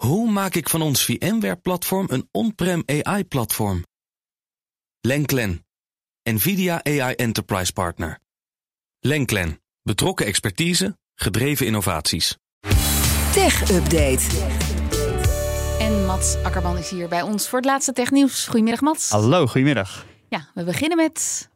Hoe maak ik van ons VMware-platform een on-prem AI-platform? Lenklen, NVIDIA AI Enterprise Partner. Lenklen, betrokken expertise, gedreven innovaties. Tech Update. En Mats Akkerman is hier bij ons voor het laatste technieuws. Goedemiddag Mats. Hallo, goedemiddag. Ja, we beginnen met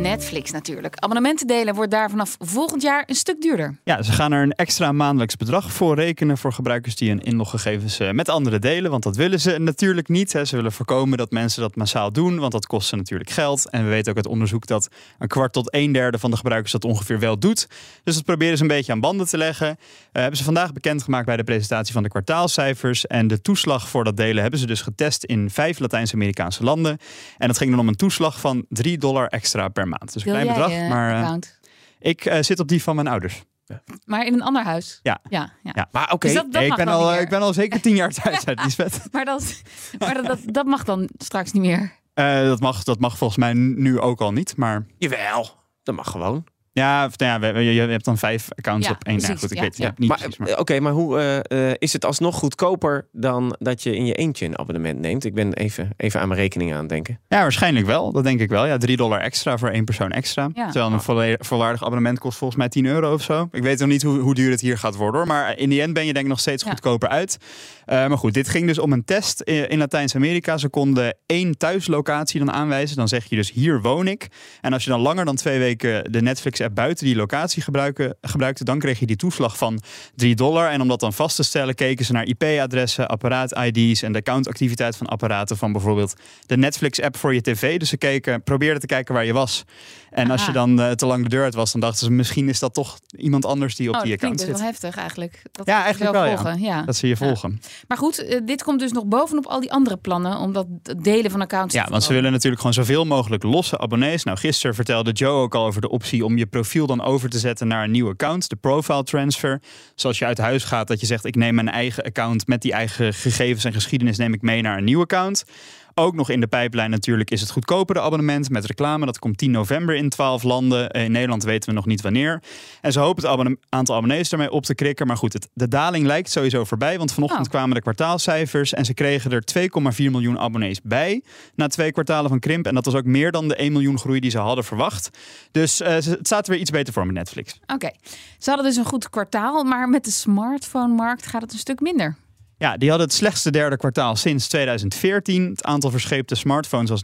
Netflix natuurlijk. Abonnementen delen wordt daar vanaf volgend jaar een stuk duurder. Ja, ze gaan er een extra maandelijks bedrag voor rekenen voor gebruikers die hun inloggegevens eh, met anderen delen. Want dat willen ze natuurlijk niet. Hè. Ze willen voorkomen dat mensen dat massaal doen, want dat kost ze natuurlijk geld. En we weten ook uit onderzoek dat een kwart tot een derde van de gebruikers dat ongeveer wel doet. Dus dat proberen ze een beetje aan banden te leggen. Uh, hebben ze vandaag bekendgemaakt bij de presentatie van de kwartaalcijfers. En de toeslag voor dat delen hebben ze dus getest in vijf Latijns-Amerikaanse landen. En dat ging dan om een toeslag van 3 dollar extra per maand. Dus een Wil klein jij bedrag. je Maar uh, account? ik uh, zit op die van mijn ouders. Maar in een ander huis? Ja. Ja, ja. Ja. Maar oké, Dus ik, ben al, ik ben al zeker tien jaar thuis uit Lisbeth. Maar, dat, maar dat, dat, dat mag dan straks niet meer. Uh, dat, mag, dat mag volgens mij nu ook al niet. Maar jawel, dat mag gewoon. Ja, of, nou ja we- we- je hebt dan vijf accounts Ja, op één. Nou, precies. goed, ik Ja, weet ja. niet maar precies. Maar... eh, oké, maar hoe eh, eh, is het alsnog goedkoper dan dat je in je eentje een abonnement neemt? Ik ben even, even aan mijn rekening aan het denken. Ja, waarschijnlijk wel. Dat denk ik wel. Ja, 3 dollar extra voor één persoon extra. Ja. Terwijl een volle- volwaardig abonnement kost volgens mij 10 euro of zo. Ik weet nog niet hoe, hoe duur het hier gaat worden hoor. Maar in die end ben je denk ik nog steeds Ja. goedkoper uit. Eh, maar goed, dit ging dus om een test in, Latijns-Amerika. Ze konden één thuislocatie dan aanwijzen. Dan zeg je dus hier woon ik. En als je dan langer dan twee weken de Buiten die locatie gebruiken, gebruikte, dan kreeg je die toeslag van 3 dollar. En om dat dan vast te stellen, keken ze naar IP-adressen, apparaat-ID's en de accountactiviteit van apparaten van bijvoorbeeld de Netflix-app voor je tv. Dus ze keken, probeerden te kijken waar je was. En als je dan eh, te lang de deur uit was, dan dachten ze misschien is dat toch iemand anders die op oh, die dat klinkt account zit. wel heftig eigenlijk. Dat Ja, eigenlijk wel, volgen. ja. Dat ze je volgen. Maar goed, eh, dit komt dus nog bovenop al die andere plannen. Om dat delen van accounts te Ja, want ze willen natuurlijk gewoon zoveel mogelijk losse abonnees. Nou, gisteren vertelde Joe ook al over de optie om je profiel dan over te zetten naar een nieuw account. De profile transfer. Zoals je uit huis gaat, dat je zegt: ik neem mijn eigen account met die eigen gegevens en geschiedenis neem ik mee naar een nieuw account. Ook nog in de pijplijn natuurlijk is het goedkopere abonnement met reclame. Dat komt 10 november in 12 landen. In Nederland weten we nog niet wanneer. En ze hopen het abonne- aantal abonnees ermee op te krikken. Maar goed, het, de daling lijkt sowieso voorbij. Want vanochtend Oh. kwamen de kwartaalcijfers. En ze kregen er 2,4 miljoen abonnees bij. Na twee kwartalen van krimp. En dat was ook meer dan de 1 miljoen groei die ze hadden verwacht. Dus eh, het staat er weer iets beter voor met Netflix. Oké, ze hadden dus een goed kwartaal. Maar met de smartphone-markt gaat het een stuk minder. Ja, die hadden het slechtste derde kwartaal sinds 2014. Het aantal verscheepte smartphones was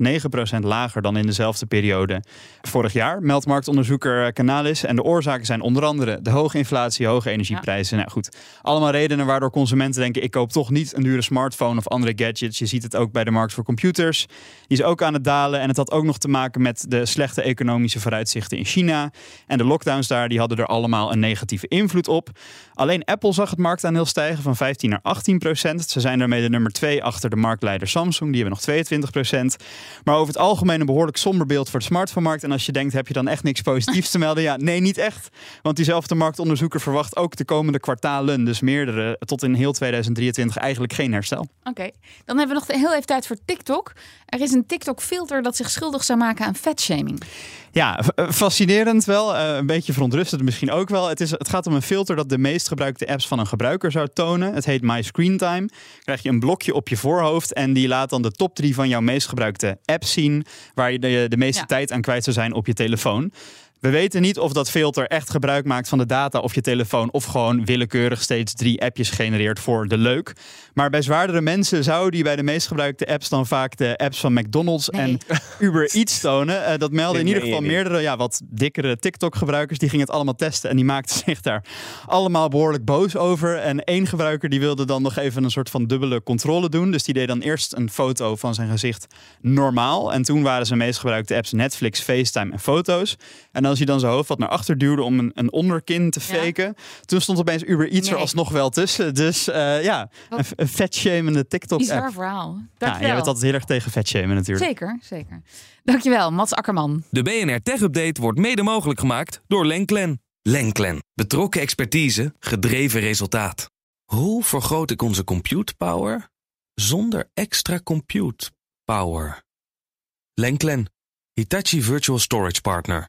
9% lager dan in dezelfde periode vorig jaar, meldt marktonderzoeker eh, Canalis. En de oorzaken zijn onder andere de hoge inflatie, hoge energieprijzen. Nou goed, allemaal redenen waardoor consumenten denken: ik koop toch niet een dure smartphone of andere gadgets. Je ziet het ook bij de markt voor computers. Die is ook aan het dalen. En het had ook nog te maken met de slechte economische vooruitzichten in China. En de lockdowns daar, die hadden er allemaal een negatieve invloed op. Alleen Apple zag het marktaandeel stijgen van 15 naar 18 procent. Ze zijn daarmee de nummer 2 achter de marktleider Samsung. Die hebben nog 22 procent. Maar over het algemeen een behoorlijk somber beeld voor de smartphone-markt. En als je denkt, heb je dan echt niks positiefs te melden? Ja, nee, niet echt. Want diezelfde marktonderzoeker verwacht ook de komende kwartalen, dus meerdere, tot in heel 2023 eigenlijk geen herstel. Oké, dan hebben we nog heel even tijd voor TikTok. Er is een TikTok-filter dat zich schuldig zou maken aan vetshaming. Ja, eh, fascinerend wel. Eh, een beetje verontrustend misschien ook wel. Het, is, het gaat om een filter dat de meest gebruikte apps van een gebruiker zou tonen. Het heet My Screen Time. krijg je een blokje op je voorhoofd en die laat dan de top drie van jouw meest gebruikte apps zien. Waar je de, de meeste Ja. tijd aan kwijt zou zijn op je telefoon. We weten niet of dat filter echt gebruik maakt van de data op je telefoon of gewoon willekeurig steeds drie appjes genereert voor de leuk. Maar bij zwaardere mensen zouden die bij de meest gebruikte apps dan vaak de apps van McDonald's Nee. en Uber Eats tonen. Eh, dat melden in ieder geval meerdere ja, wat dikkere TikTok-gebruikers. Die gingen het allemaal testen en die maakten zich daar allemaal behoorlijk boos over. En één gebruiker die wilde dan nog even een soort van dubbele controle doen. Dus die deed dan eerst een foto van zijn gezicht normaal. En toen waren zijn meest gebruikte apps Netflix, FaceTime en foto's. En als hij dan zijn hoofd wat naar achter duwde om een, een onderkin te Ja. faken. Toen stond opeens Uber Eats er Nee. alsnog wel tussen. Dus eh, ja, Wat- een, een vetshamende TikTok-app. Bizar verhaal. Ja, Dankjewel. jij bent altijd heel erg tegen vetshamen natuurlijk. Zeker, zeker. Dankjewel, Mats Akkerman. De BNR Tech Update wordt mede mogelijk gemaakt door Lenklen. Lenklen. Betrokken expertise, gedreven resultaat. Hoe vergroot ik onze compute power zonder extra compute power? Lenklen. Hitachi Virtual Storage Partner.